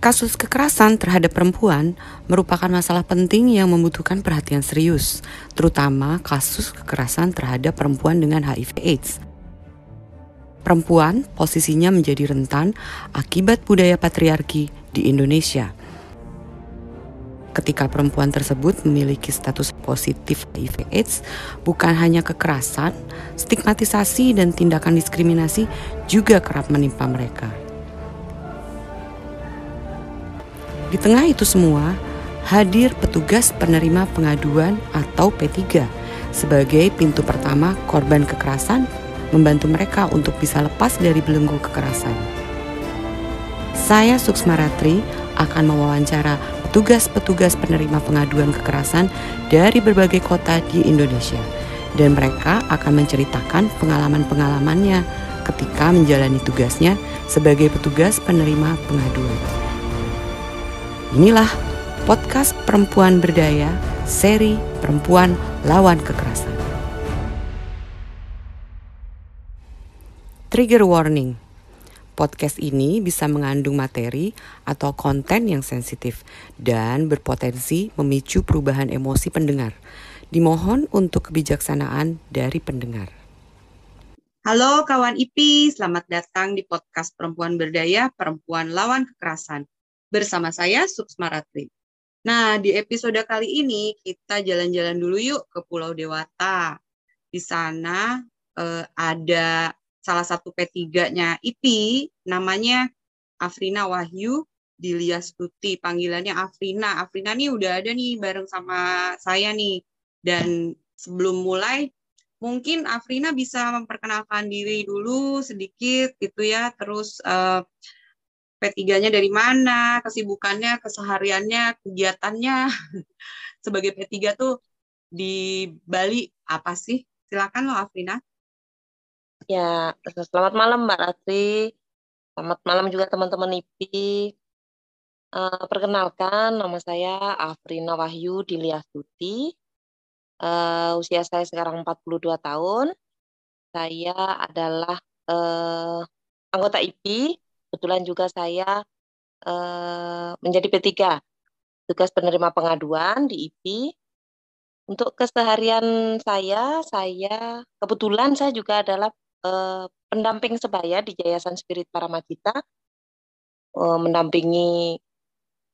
Kasus kekerasan terhadap perempuan merupakan masalah penting yang membutuhkan perhatian serius, terutama kasus kekerasan terhadap perempuan dengan HIV/AIDS. Perempuan posisinya menjadi rentan akibat budaya patriarki di Indonesia. Ketika perempuan tersebut memiliki status positif HIV/AIDS, bukan hanya kekerasan, stigmatisasi, dan tindakan diskriminasi juga kerap menimpa mereka. Di tengah itu semua, hadir petugas penerima pengaduan atau P3 sebagai pintu pertama korban kekerasan membantu mereka untuk bisa lepas dari belenggu kekerasan. Saya Suksma Ratri akan mewawancara petugas-petugas penerima pengaduan kekerasan dari berbagai kota di Indonesia dan mereka akan menceritakan pengalaman-pengalamannya ketika menjalani tugasnya sebagai petugas penerima pengaduan. Inilah podcast Perempuan Berdaya, seri Perempuan Lawan Kekerasan. Trigger warning. Podcast ini bisa mengandung materi atau konten yang sensitif dan berpotensi memicu perubahan emosi pendengar. Dimohon untuk kebijaksanaan dari pendengar. Halo kawan IPI, selamat datang di podcast Perempuan Berdaya, Perempuan Lawan Kekerasan bersama saya Suksma Ratri. Nah, di episode kali ini kita jalan-jalan dulu yuk ke Pulau Dewata. Di sana eh, ada salah satu P3-nya IPI, namanya Afrina Wahyu Dilia Stuti, panggilannya Afrina. Afrina nih udah ada nih bareng sama saya nih. Dan sebelum mulai, mungkin Afrina bisa memperkenalkan diri dulu sedikit gitu ya, terus uh, P3-nya dari mana, kesibukannya, kesehariannya, kegiatannya. Sebagai P3 tuh di Bali apa sih? Silakan lo Afrina. Ya, selamat malam Mbak Ratri. Selamat malam juga teman-teman IPI. Uh, perkenalkan, nama saya Afrina Wahyu Diliasuti. Uh, usia saya sekarang 42 tahun. Saya adalah uh, anggota IPI kebetulan juga saya uh, menjadi P3, tugas penerima pengaduan di IP. Untuk keseharian saya, saya kebetulan saya juga adalah uh, pendamping sebaya di Yayasan Spirit Paramajita, uh, mendampingi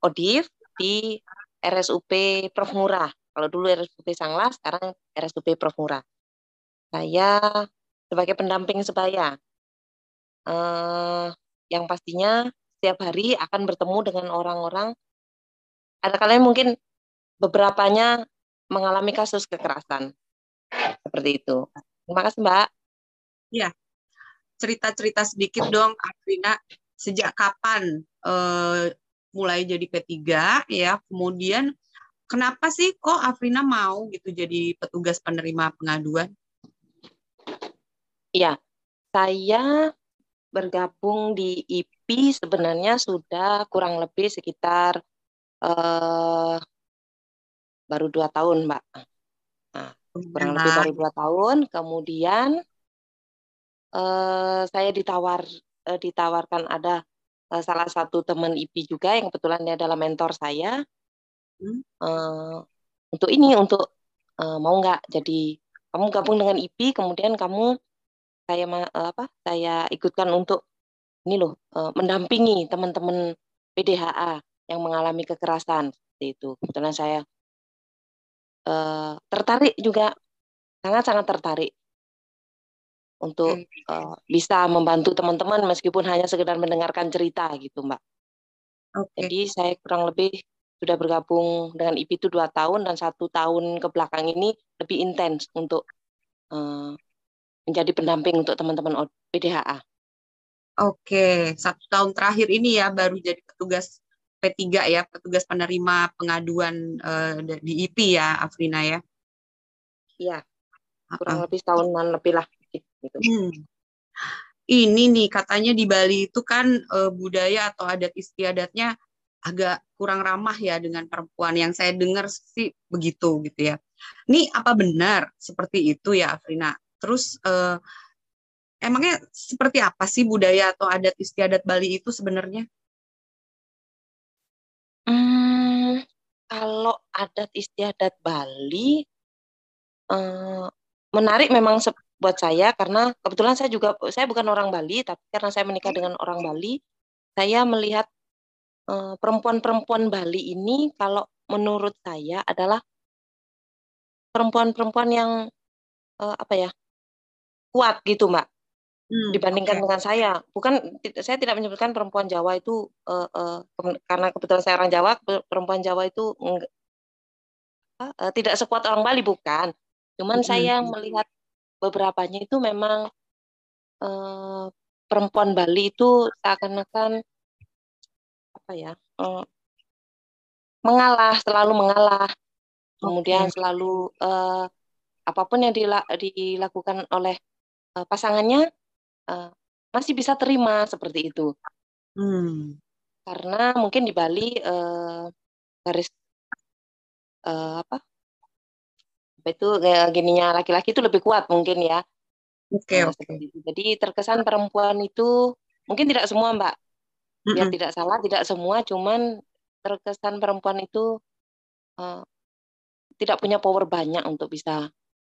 ODIF di RSUP Prof. Murah. Kalau dulu RSUP Sangla, sekarang RSUP Prof. Murah. Saya sebagai pendamping sebaya. Uh, yang pastinya setiap hari akan bertemu dengan orang-orang ada kalian mungkin beberapanya mengalami kasus kekerasan seperti itu. Terima kasih Mbak. Ya, cerita-cerita sedikit dong, Afrina. Sejak kapan uh, mulai jadi P3 ya? Kemudian kenapa sih kok Afrina mau gitu jadi petugas penerima pengaduan? Iya, saya bergabung di IP sebenarnya sudah kurang lebih sekitar uh, baru dua tahun, Mbak. Nah, kurang lebih baru dua tahun. Kemudian uh, saya ditawar uh, ditawarkan ada uh, salah satu teman IP juga yang kebetulan dia adalah mentor saya. Hmm. Uh, untuk ini untuk uh, mau nggak jadi kamu gabung dengan IP kemudian kamu saya uh, apa saya ikutkan untuk ini loh uh, mendampingi teman-teman PDHA yang mengalami kekerasan seperti itu. Kebetulan saya uh, tertarik juga sangat-sangat tertarik untuk uh, bisa membantu teman-teman meskipun hanya sekedar mendengarkan cerita gitu, Mbak. Okay. Jadi saya kurang lebih sudah bergabung dengan IP itu dua tahun dan satu tahun ke belakang ini lebih intens untuk uh, menjadi pendamping untuk teman-teman PDHA. Oke, satu tahun terakhir ini ya baru jadi petugas P3 ya, petugas penerima pengaduan uh, di IP ya, Afrina ya. Iya, kurang uh -uh. lebih tahunan lebih lah. Gitu. Hmm. Ini nih katanya di Bali itu kan uh, budaya atau adat istiadatnya agak kurang ramah ya dengan perempuan. Yang saya dengar sih begitu gitu ya. Ini apa benar seperti itu ya, Afrina? Terus uh, emangnya seperti apa sih budaya atau adat istiadat Bali itu sebenarnya? Hmm, kalau adat istiadat Bali, uh, menarik memang buat saya karena kebetulan saya juga saya bukan orang Bali, tapi karena saya menikah dengan orang Bali, saya melihat perempuan-perempuan Bali ini kalau menurut saya adalah perempuan-perempuan yang uh, apa ya kuat gitu mbak hmm, dibandingkan okay. dengan saya bukan saya tidak menyebutkan perempuan Jawa itu uh, uh, karena kebetulan saya orang Jawa perempuan Jawa itu uh, uh, tidak sekuat orang Bali bukan cuman hmm. saya melihat beberapanya itu memang uh, perempuan Bali itu seakan-akan apa ya uh, mengalah selalu mengalah kemudian okay. selalu uh, apa pun yang dilakukan oleh uh, pasangannya uh, masih bisa terima seperti itu. Hmm. Karena mungkin di Bali uh, garis uh, apa? apa itu gininya laki-laki itu lebih kuat mungkin ya. Oke, okay, Okay. Jadi terkesan perempuan itu mungkin tidak semua, Mbak. Biar mm -mm. tidak salah, tidak semua, cuman terkesan perempuan itu uh, tidak punya power banyak untuk bisa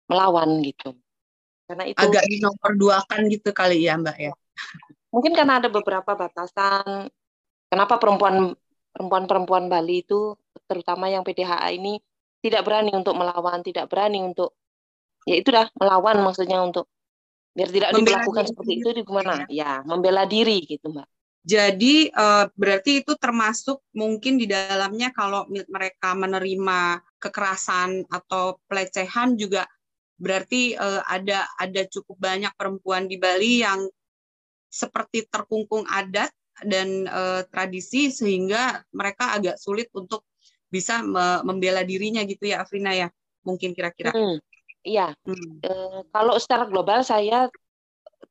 melawan gitu. Karena itu agak dinomorduakan gitu kali ya Mbak ya. Mungkin karena ada beberapa batasan kenapa perempuan perempuan-perempuan Bali itu terutama yang PDHA ini tidak berani untuk melawan, tidak berani untuk ya itu dah melawan maksudnya untuk biar tidak membela dilakukan seperti itu di mana? Ya. ya, membela diri gitu, Mbak. Jadi uh, berarti itu termasuk mungkin di dalamnya kalau mereka menerima kekerasan atau pelecehan juga berarti uh, ada ada cukup banyak perempuan di Bali yang seperti terkungkung adat dan uh, tradisi sehingga mereka agak sulit untuk bisa me membela dirinya gitu ya Afrina ya mungkin kira-kira. Hmm, iya. Hmm. Uh, kalau secara global saya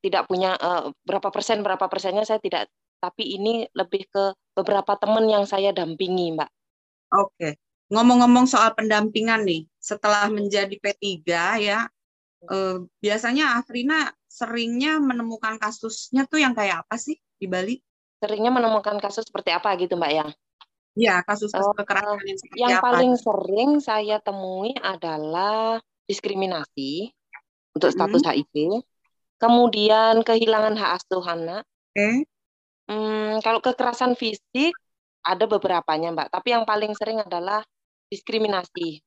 tidak punya uh, berapa persen berapa persennya saya tidak tapi ini lebih ke beberapa teman yang saya dampingi Mbak. Oke. Okay. Ngomong-ngomong soal pendampingan nih, setelah menjadi P3 ya, eh, biasanya Afrina seringnya menemukan kasusnya tuh yang kayak apa sih di Bali? Seringnya menemukan kasus seperti apa gitu Mbak ya? Iya, kasus-kasus uh, kekerasan yang seperti yang apa? paling sering saya temui adalah diskriminasi untuk status hmm. HIV, kemudian kehilangan hak asuh anak. Okay. Hmm, kalau kekerasan fisik ada beberapanya, Mbak. Tapi yang paling sering adalah diskriminasi.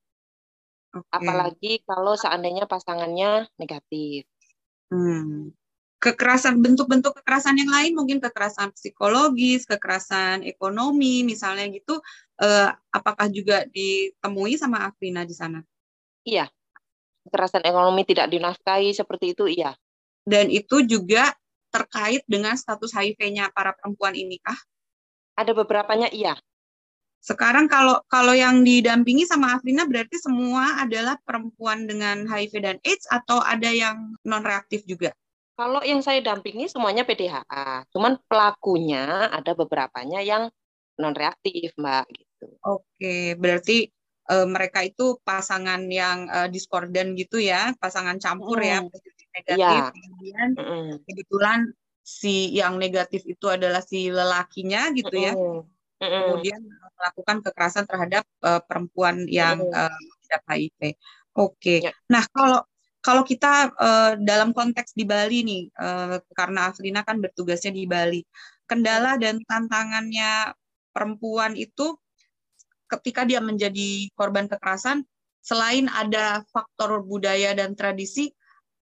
Okay. Apalagi kalau seandainya pasangannya negatif. Hmm. Kekerasan bentuk-bentuk kekerasan yang lain mungkin kekerasan psikologis, kekerasan ekonomi misalnya gitu eh, apakah juga ditemui sama Afrina di sana? Iya. Kekerasan ekonomi tidak dinafkahi seperti itu iya. Dan itu juga terkait dengan status HIV-nya para perempuan ini kah? Ada beberapanya iya. Sekarang kalau kalau yang didampingi sama Afrina berarti semua adalah perempuan dengan HIV dan AIDS atau ada yang non reaktif juga? Kalau yang saya dampingi semuanya PDHA, cuman pelakunya ada beberapanya yang non reaktif, Mbak gitu. Oke, berarti e, mereka itu pasangan yang e, diskordan gitu ya, pasangan campur hmm. ya, positif negatif. Ya. Kemudian hmm. kebetulan si yang negatif itu adalah si lelakinya gitu hmm. ya kemudian melakukan kekerasan terhadap uh, perempuan yang uh, HIV. Oke. Okay. Ya. Nah, kalau kalau kita uh, dalam konteks di Bali nih, uh, karena Afrina kan bertugasnya di Bali, kendala dan tantangannya perempuan itu ketika dia menjadi korban kekerasan, selain ada faktor budaya dan tradisi,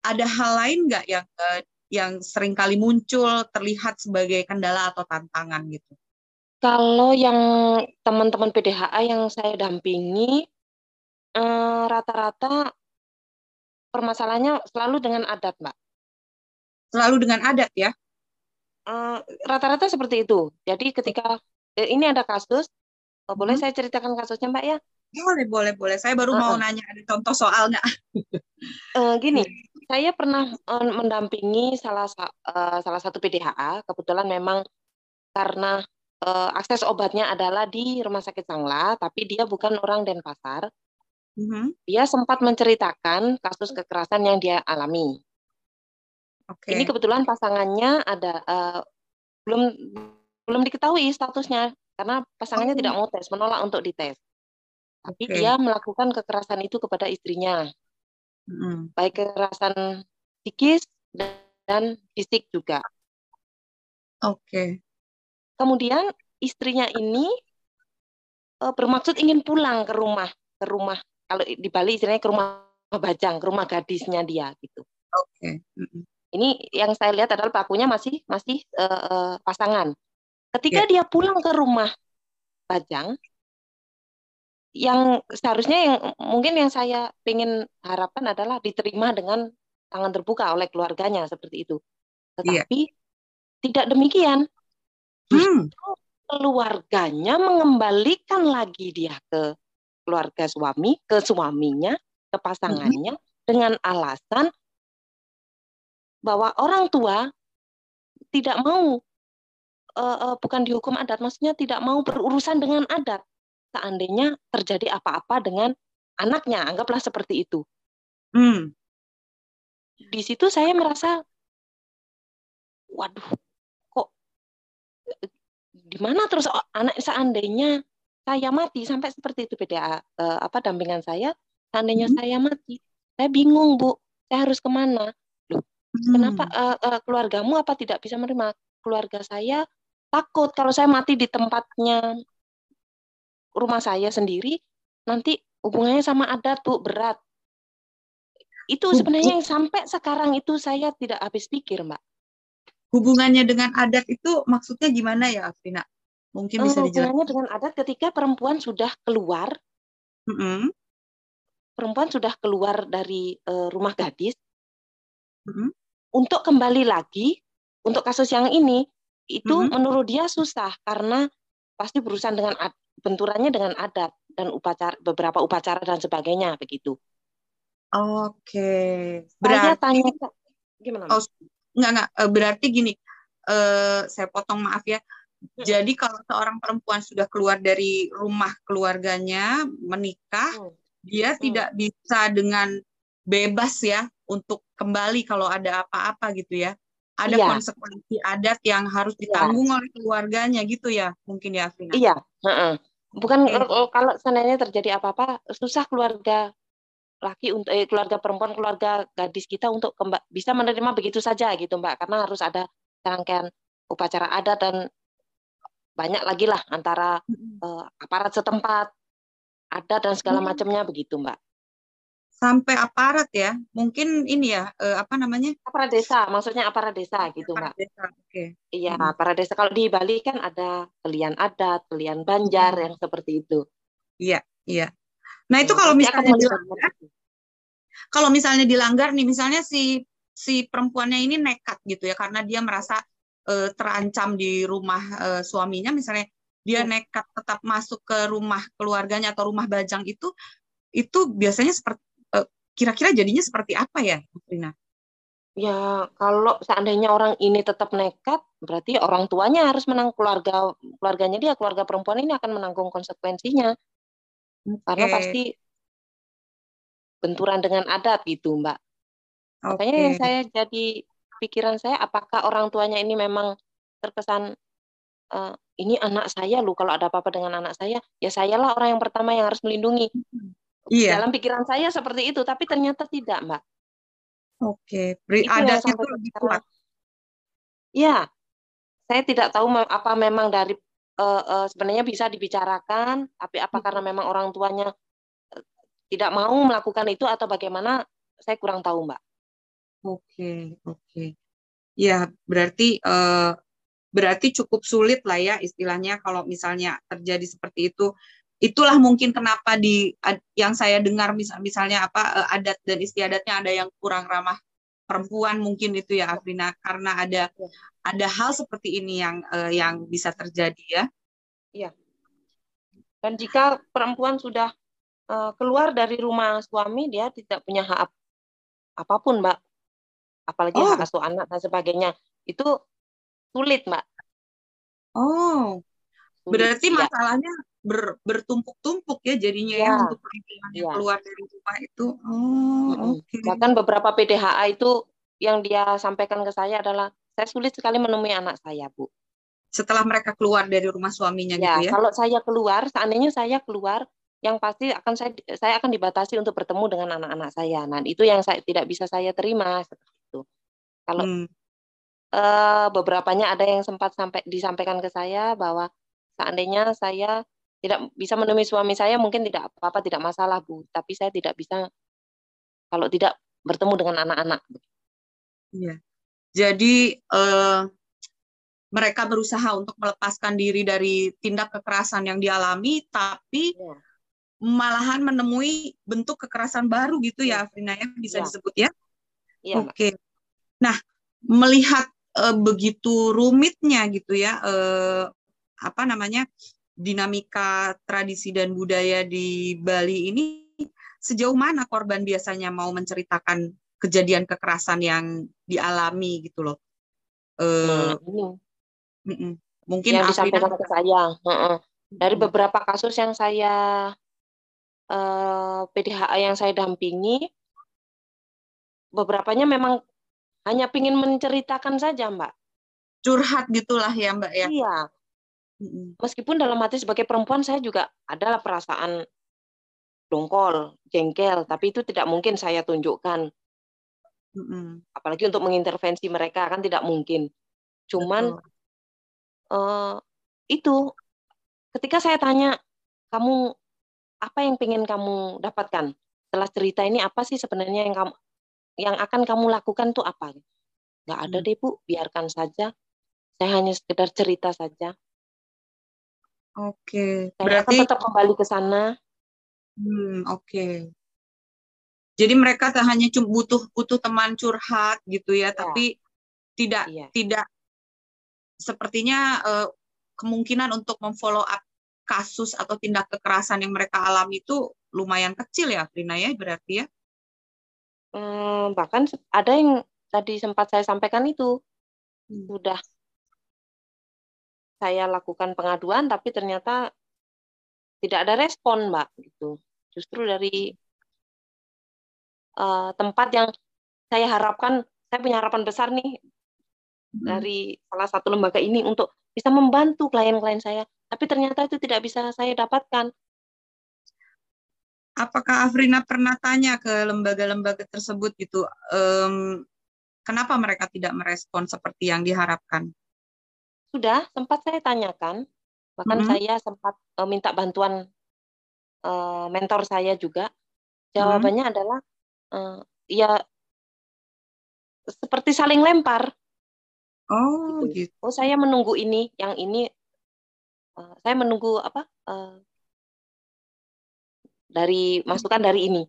ada hal lain nggak yang uh, yang sering kali muncul terlihat sebagai kendala atau tantangan gitu? Kalau yang teman-teman PDHA yang saya dampingi, rata rata-rata permasalahannya selalu dengan adat, Mbak. Selalu dengan adat ya? rata-rata seperti itu. Jadi ketika eh, ini ada kasus, oh, boleh hmm. saya ceritakan kasusnya, Mbak ya? Boleh, boleh, boleh. Saya baru uh-uh. mau nanya ada contoh soalnya. uh, gini, saya pernah uh, mendampingi salah uh, salah satu PDHA, kebetulan memang karena uh, akses obatnya adalah di Rumah Sakit Sangla, tapi dia bukan orang Denpasar. Mm-hmm. Dia sempat menceritakan kasus kekerasan yang dia alami. Okay. Ini kebetulan pasangannya ada uh, belum belum diketahui statusnya karena pasangannya Oh. tidak mau tes, menolak untuk dites. Tapi Oke. dia melakukan kekerasan itu kepada istrinya, Mm-mm. baik kekerasan psikis dan fisik juga. Oke. Kemudian istrinya ini eh, bermaksud ingin pulang ke rumah, ke rumah. Kalau di Bali istilahnya ke rumah bajang, ke rumah gadisnya dia gitu. Oke. Mm-mm. Ini yang saya lihat adalah pelakunya masih masih eh, pasangan. Ketika Ya. dia pulang ke rumah bajang, yang seharusnya yang mungkin yang saya ingin harapkan adalah diterima dengan tangan terbuka oleh keluarganya seperti itu. Iya. Tetapi tidak demikian. Hmm. keluarganya mengembalikan lagi dia ke keluarga suami, ke suaminya, ke pasangannya dengan alasan bahwa orang tua tidak mau eh, eh, bukan dihukum adat, maksudnya tidak mau berurusan dengan adat. Seandainya terjadi apa-apa dengan anaknya, anggaplah seperti itu. Hmm. Di situ saya merasa, waduh, di mana terus anak seandainya saya mati sampai seperti itu PDA eh, apa dampingan saya seandainya Mhm. saya mati saya bingung bu saya harus ke mana? Kenapa Hmm. eh, eh, keluargamu apa tidak bisa menerima? Keluarga saya takut kalau saya mati di tempatnya rumah saya sendiri nanti hubungannya sama adat bu berat. Itu Bu- sebenarnya yang sampai sekarang itu saya tidak habis pikir mbak Hubungannya dengan adat itu maksudnya gimana ya, Afrina? Mungkin Eh, bisa dijelaskan. hubungannya dengan adat ketika perempuan sudah keluar Mm-mm. perempuan sudah keluar dari eh, rumah gadis Mm-mm. untuk kembali lagi untuk kasus yang ini itu Mhm. menurut dia susah karena pasti berurusan dengan ad- benturannya dengan adat dan upacara beberapa upacara dan sebagainya begitu. Oke. Saya Berarti tanya gimana? Oh, Enggak, enggak. Eh, Berarti gini, eh, saya potong maaf ya. Jadi kalau seorang perempuan sudah keluar dari rumah keluarganya, menikah, Hmm. dia tidak bisa dengan bebas ya untuk kembali kalau ada apa-apa gitu ya. Ada Iya. konsekuensi adat yang harus ditanggung oleh keluarganya gitu ya, mungkin ya, Afrina. Iya, heeh. Bukan eh, kalau seandainya terjadi apa-apa susah keluarga laki untuk eh, keluarga perempuan keluarga gadis kita untuk kemba- bisa menerima begitu saja gitu Mbak karena harus ada rangkaian upacara adat dan banyak lagi lah antara eh, aparat setempat adat dan segala macamnya begitu Mbak. Sampai aparat ya, mungkin ini ya, eh, apa namanya? Aparat desa maksudnya aparat desa gitu Aparat Mbak. desa. Oke. Iya, Hmm. aparat desa kalau di Bali kan ada kelian adat, kelian banjar Hmm. yang seperti itu. Iya, iya. Nah, itu kalau misalnya dilanggar, kalau misalnya dilanggar nih, misalnya si si perempuannya ini nekat gitu ya, karena dia merasa eh, terancam di rumah eh, suaminya, misalnya dia Hmm. nekat tetap masuk ke rumah keluarganya atau rumah bajang itu, itu biasanya seperti eh, kira-kira jadinya seperti apa ya, Rina? Ya, kalau seandainya orang ini tetap nekat, berarti orang tuanya harus menang keluarga keluarganya dia, keluarga perempuan ini akan menanggung konsekuensinya karena Oke, pasti benturan dengan adat gitu, Mbak. Makanya yang saya jadi pikiran saya apakah orang tuanya ini memang terkesan eh, ini anak saya loh kalau ada apa-apa dengan anak saya, ya sayalah orang yang pertama yang harus melindungi. Iya, Dalam pikiran saya seperti itu, tapi ternyata tidak, Mbak. oke. Itu adatnya sampai tuh lebih kuat. Ya, saya tidak tahu apa memang dari eh, eh, sebenarnya bisa dibicarakan, tapi apa karena memang orang tuanya eh, tidak mau melakukan itu atau bagaimana, saya kurang tahu, Mbak. Oke, oke. Ya, berarti eh, berarti cukup sulit lah ya istilahnya kalau misalnya terjadi seperti itu. Itulah mungkin kenapa di yang saya dengar misal misalnya apa adat dan istiadatnya ada yang kurang ramah perempuan mungkin itu ya Afrina karena ada ada hal seperti ini yang eh, yang bisa terjadi ya. Dan jika perempuan sudah eh, keluar dari rumah suami, dia tidak punya hak ap- apa pun, Mbak. Apalagi Oh. hak asuh anak dan sebagainya. Itu sulit, Mbak. Oh, Sulit, berarti iya. masalahnya ber- bertumpuk-tumpuk ya jadinya ya Ya, untuk perempuan yang ya. keluar dari rumah itu. Oh, oke. Bahkan beberapa PDHA itu yang dia sampaikan ke saya adalah saya sulit sekali menemui anak saya, Bu. setelah mereka keluar dari rumah suaminya ya, gitu ya? Kalau saya keluar, seandainya saya keluar, yang pasti akan saya saya akan dibatasi untuk bertemu dengan anak-anak saya. Nah, itu yang saya tidak bisa saya terima seperti itu. Kalau hmm. uh, beberapanya ada yang sempat sampai disampaikan ke saya bahwa seandainya saya tidak bisa menemui suami saya mungkin tidak apa-apa tidak masalah bu tapi saya tidak bisa kalau tidak bertemu dengan anak-anak iya jadi uh, mereka berusaha untuk melepaskan diri dari tindak kekerasan yang dialami, tapi ya. malahan menemui bentuk kekerasan baru gitu ya, Afrina ya bisa ya. disebut ya. ya Oke. Okay. Nah, melihat uh, begitu rumitnya gitu ya, uh, apa namanya dinamika tradisi dan budaya di Bali ini, sejauh mana korban biasanya mau menceritakan kejadian kekerasan yang dialami gitu loh. Uh, nah, Mungkin yang disampaikan ke saya. Dari beberapa kasus yang saya uh, eh, PDHA yang saya dampingi, beberapanya memang hanya ingin menceritakan saja, Mbak. Curhat gitulah ya, Mbak ya. Iya. Meskipun dalam hati sebagai perempuan saya juga adalah perasaan dongkol, jengkel, tapi itu tidak mungkin saya tunjukkan. Apalagi untuk mengintervensi mereka kan tidak mungkin. Cuman Betul. uh, itu ketika saya tanya kamu apa yang pengen kamu dapatkan? Setelah cerita ini apa sih sebenarnya yang kamu yang akan kamu lakukan tuh apa? Nggak ada hmm. deh bu. Biarkan saja. Saya hanya sekedar cerita saja oke saya berarti akan tetap kembali ke sana hmm, oke jadi mereka hanya butuh butuh teman curhat gitu ya, ya. tapi tidak iya. tidak sepertinya uh, kemungkinan untuk memfollow up kasus atau tindak kekerasan yang mereka alami itu lumayan kecil ya, Frina ya, berarti ya? Hmm, bahkan ada yang tadi sempat saya sampaikan itu hmm. sudah saya lakukan pengaduan, tapi ternyata tidak ada respon, Mbak. Gitu. Justru dari uh, tempat yang saya harapkan, saya punya harapan besar nih Hmm. dari salah satu lembaga ini untuk bisa membantu klien-klien saya, tapi ternyata itu tidak bisa saya dapatkan. Apakah Afrina pernah tanya ke lembaga-lembaga tersebut gitu, um, kenapa mereka tidak merespon seperti yang diharapkan? Sudah, sempat saya tanyakan, bahkan -hmm. saya sempat uh, minta bantuan uh, mentor saya juga. Jawabannya -hmm. adalah, uh, ya seperti saling lempar. Oh, gitu. Oh, saya menunggu ini, yang ini uh, saya menunggu apa? Uh, dari masukan dari ini,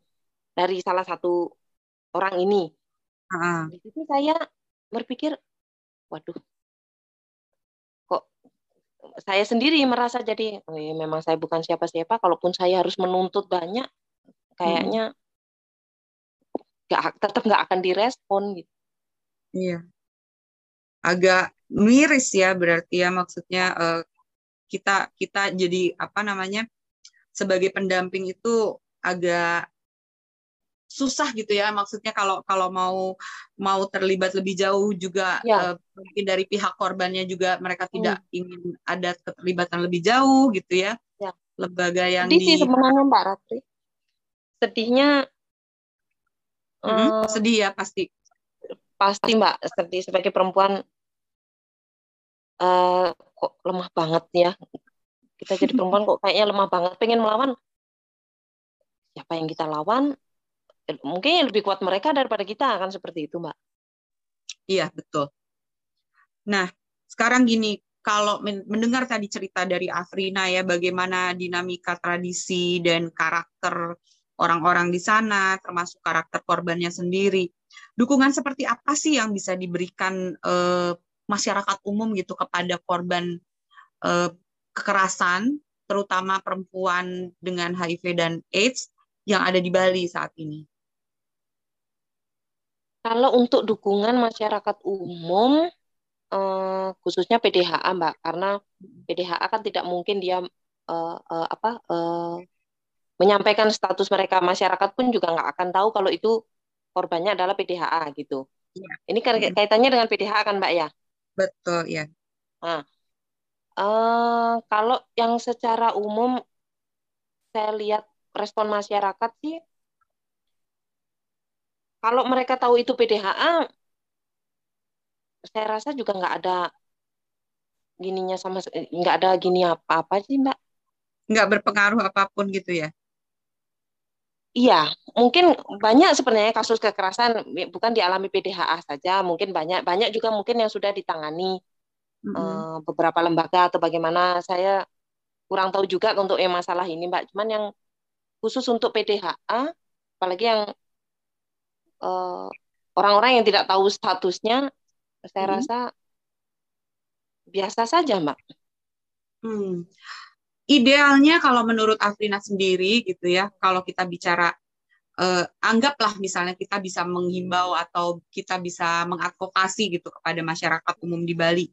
dari salah satu orang ini. Uh. Di situ saya berpikir, waduh, saya sendiri merasa jadi, oh ya, memang saya bukan siapa-siapa. Kalaupun saya harus menuntut banyak, kayaknya hmm. gak, tetap nggak akan direspon gitu. Iya agak miris ya berarti ya maksudnya uh, kita kita jadi apa namanya sebagai pendamping itu agak susah gitu ya. Maksudnya kalau kalau mau mau terlibat lebih jauh juga ya. uh, mungkin dari pihak korbannya juga mereka hmm. tidak ingin ada keterlibatan lebih jauh gitu ya, ya. lembaga yang sedih di... sih sebenarnya Mbak Ratri. Sedihnya hmm, uh, sedih ya pasti. Pasti Mbak. Sedih sebagai perempuan uh, kok lemah banget ya. Kita jadi perempuan kok kayaknya lemah banget. Pengen melawan siapa yang kita lawan mungkin yang lebih kuat mereka daripada kita akan seperti itu mbak iya betul nah sekarang gini kalau mendengar tadi cerita dari Afrina ya bagaimana dinamika tradisi dan karakter orang-orang di sana termasuk karakter korbannya sendiri dukungan seperti apa sih yang bisa diberikan eh, masyarakat umum gitu kepada korban eh, kekerasan, terutama perempuan dengan HIV dan AIDS yang ada di Bali saat ini? Kalau untuk dukungan masyarakat umum, eh, khususnya PDHA, Mbak, karena PDHA kan tidak mungkin dia eh, eh, apa eh, menyampaikan status mereka masyarakat pun juga nggak akan tahu kalau itu korbannya adalah PDHA gitu. Ya. Ini kaitannya dengan PDHA kan Mbak ya? Betul, ya. Nah, Uh, kalau yang secara umum saya lihat respon masyarakat sih, kalau mereka tahu itu PDHA, saya rasa juga nggak ada gininya sama nggak ada gini apa-apa sih mbak. Nggak berpengaruh apa pun gitu ya? Iya, mungkin banyak sebenarnya kasus kekerasan bukan dialami PDHA saja, mungkin banyak banyak juga mungkin yang sudah ditangani mm-hmm. beberapa lembaga atau bagaimana saya kurang tahu juga untuk yang masalah ini mbak cuman yang khusus untuk PDHA apalagi yang uh, orang-orang yang tidak tahu statusnya saya hmm. rasa biasa saja mbak hmm. idealnya kalau menurut Afrina sendiri gitu ya kalau kita bicara eh, anggaplah misalnya kita bisa menghimbau atau kita bisa mengadvokasi gitu kepada masyarakat umum di Bali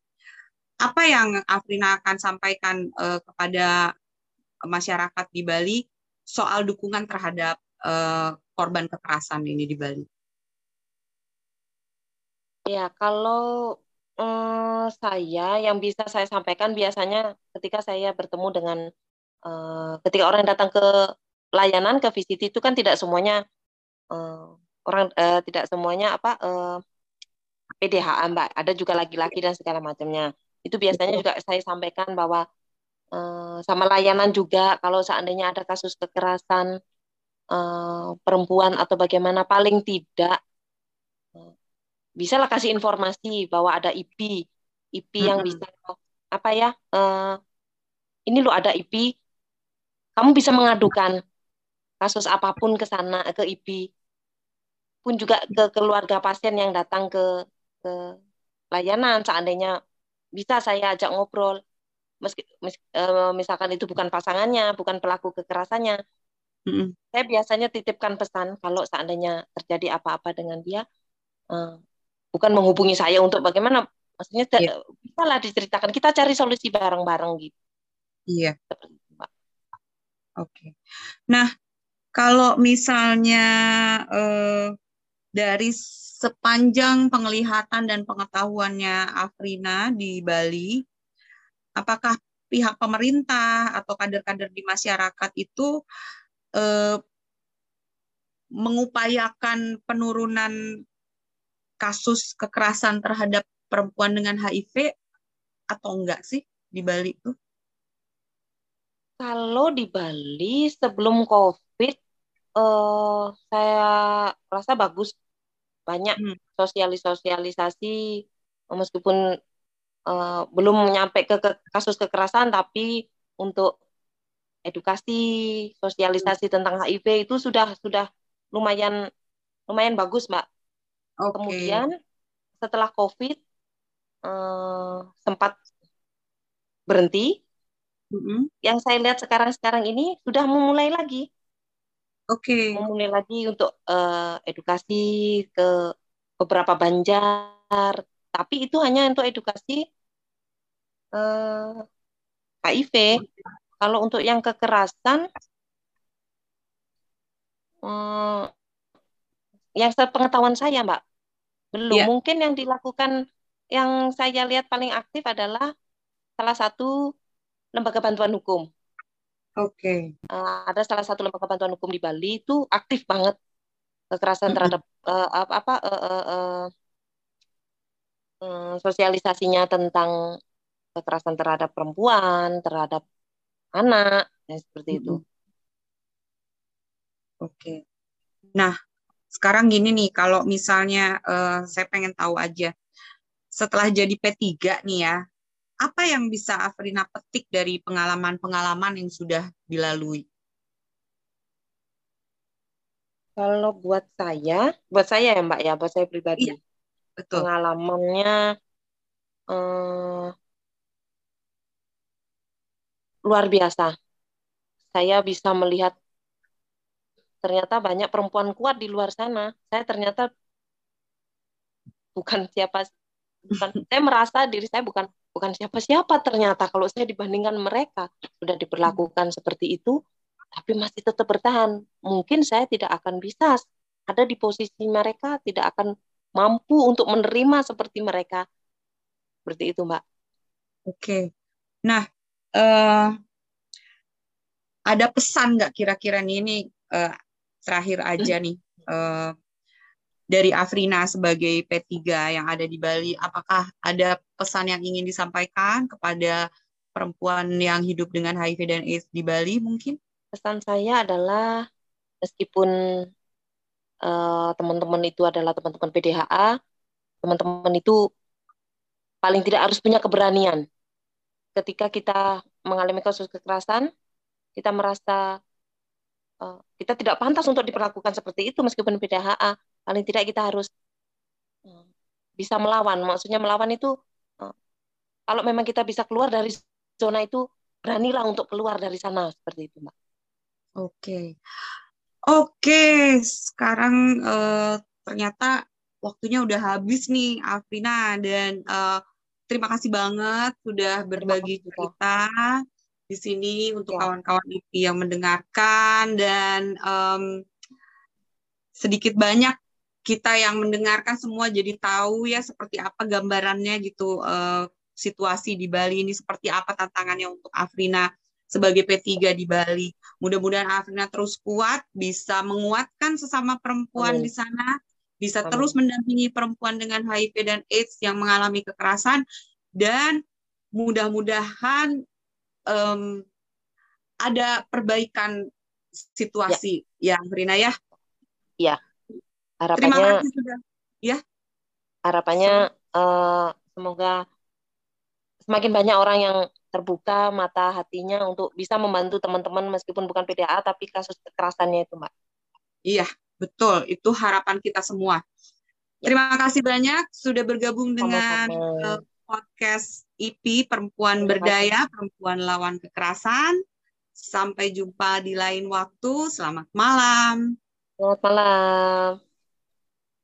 apa yang Afrina akan sampaikan uh, kepada masyarakat di Bali soal dukungan terhadap uh, korban kekerasan ini di Bali? Ya, kalau um, saya yang bisa saya sampaikan biasanya ketika saya bertemu dengan uh, ketika orang datang ke layanan ke visit itu kan tidak semuanya uh, orang uh, tidak semuanya apa uh, PDH Mbak, ada juga laki-laki dan segala macamnya. Itu biasanya juga saya sampaikan bahwa uh, sama layanan juga kalau seandainya ada kasus kekerasan uh, perempuan atau bagaimana paling tidak bisalah kasih informasi bahwa ada IP IP mm -hmm. yang bisa apa ya uh, ini lo ada IP kamu bisa mengadukan kasus apa pun ke sana ke IP pun juga ke keluarga pasien yang datang ke ke layanan. Seandainya bisa saya ajak ngobrol. Meski uh, misalkan itu bukan pasangannya bukan pelaku kekerasannya. Mm-hmm. saya biasanya titipkan pesan kalau seandainya terjadi apa-apa dengan dia uh, bukan menghubungi saya untuk bagaimana maksudnya yeah. bisa lah diceritakan kita cari solusi bareng-bareng gitu iya yeah. oke okay. nah kalau misalnya uh, dari sepanjang penglihatan dan pengetahuannya Afrina di Bali, apakah pihak pemerintah atau kader-kader di masyarakat itu eh, mengupayakan penurunan kasus kekerasan terhadap perempuan dengan HIV atau enggak sih di Bali itu? Kalau di Bali sebelum COVID, eh, saya rasa bagus banyak hmm. sosialisasi meskipun uh, belum nyampe ke, ke kasus kekerasan tapi untuk edukasi sosialisasi hmm. tentang HIV itu sudah sudah lumayan lumayan bagus mbak okay. kemudian setelah covid uh, sempat berhenti mm-hmm. yang saya lihat sekarang sekarang ini sudah memulai lagi Oke. Okay. Memulai lagi untuk uh, edukasi ke beberapa banjar, tapi itu hanya untuk edukasi eh, HIV. Kalau untuk yang kekerasan, um, yang sepengetahuan saya, Mbak, belum. Yeah. Mungkin yang dilakukan, yang saya lihat paling aktif adalah salah satu lembaga bantuan hukum. Oke. Okay. Uh, ada salah satu lembaga bantuan hukum di Bali itu aktif banget kekerasan terhadap uh, apa uh, uh, uh, uh, sosialisasinya tentang kekerasan terhadap perempuan, terhadap anak, ya seperti itu. Oke. Okay. Nah, sekarang gini nih, kalau misalnya uh, saya pengen tahu aja, setelah jadi P3 nih ya, apa yang bisa Afrina petik dari pengalaman-pengalaman yang sudah dilalui? Kalau buat saya, buat saya ya Mbak ya, buat saya pribadi, iya, betul. pengalamannya eh, luar biasa. Saya bisa melihat ternyata banyak perempuan kuat di luar sana. Saya ternyata bukan siapa, bukan saya merasa diri saya bukan bukan siapa-siapa ternyata. Kalau saya dibandingkan mereka sudah diperlakukan seperti itu tapi masih tetap bertahan. Mungkin saya tidak akan bisa ada di posisi mereka tidak akan mampu untuk menerima seperti mereka. Seperti itu mbak. Oke. Nah, uh, ada pesan nggak kira-kira nih ini uh, terakhir aja nih uh, dari Afrina sebagai P3 yang ada di Bali, apakah ada pesan yang ingin disampaikan kepada perempuan yang hidup dengan HIV dan AIDS di Bali mungkin? Pesan saya adalah meskipun uh, teman-teman itu adalah teman-teman PDHA, teman-teman itu paling tidak harus punya keberanian. Ketika kita mengalami kasus kekerasan, kita merasa uh, kita tidak pantas untuk diperlakukan seperti itu meskipun PDHA. Paling tidak kita harus uh, bisa melawan. Maksudnya melawan itu uh, kalau memang kita bisa keluar dari zona itu, beranilah untuk keluar dari sana seperti itu, Mbak. Oke. Oke, sekarang uh, ternyata waktunya udah habis nih, Afrina dan uh, terima kasih banget sudah berbagi cerita di sini untuk ya. kawan-kawan ya. IP yang mendengarkan dan um, sedikit banyak kita yang mendengarkan semua jadi tahu ya seperti apa gambarannya gitu uh, situasi di Bali ini seperti apa tantangannya untuk Afrina sebagai P3 di Bali. Mudah-mudahan Afrina terus kuat, bisa menguatkan sesama perempuan Amin. di sana, bisa Amin. terus mendampingi perempuan dengan HIV dan AIDS yang mengalami kekerasan, dan mudah-mudahan um, ada perbaikan situasi ya, ya Afrina ya. Iya. Harapannya, Terima kasih sudah. Ya. Harapannya uh, semoga semakin banyak orang yang terbuka mata hatinya untuk bisa membantu teman-teman meskipun bukan PDA tapi kasus kekerasannya itu, Mbak. Iya, betul. Itu harapan kita semua. Ya. Terima kasih banyak sudah bergabung dengan uh, podcast IP Perempuan Berdaya, Perempuan Lawan Kekerasan. Sampai jumpa di lain waktu. Selamat malam. Selamat malam.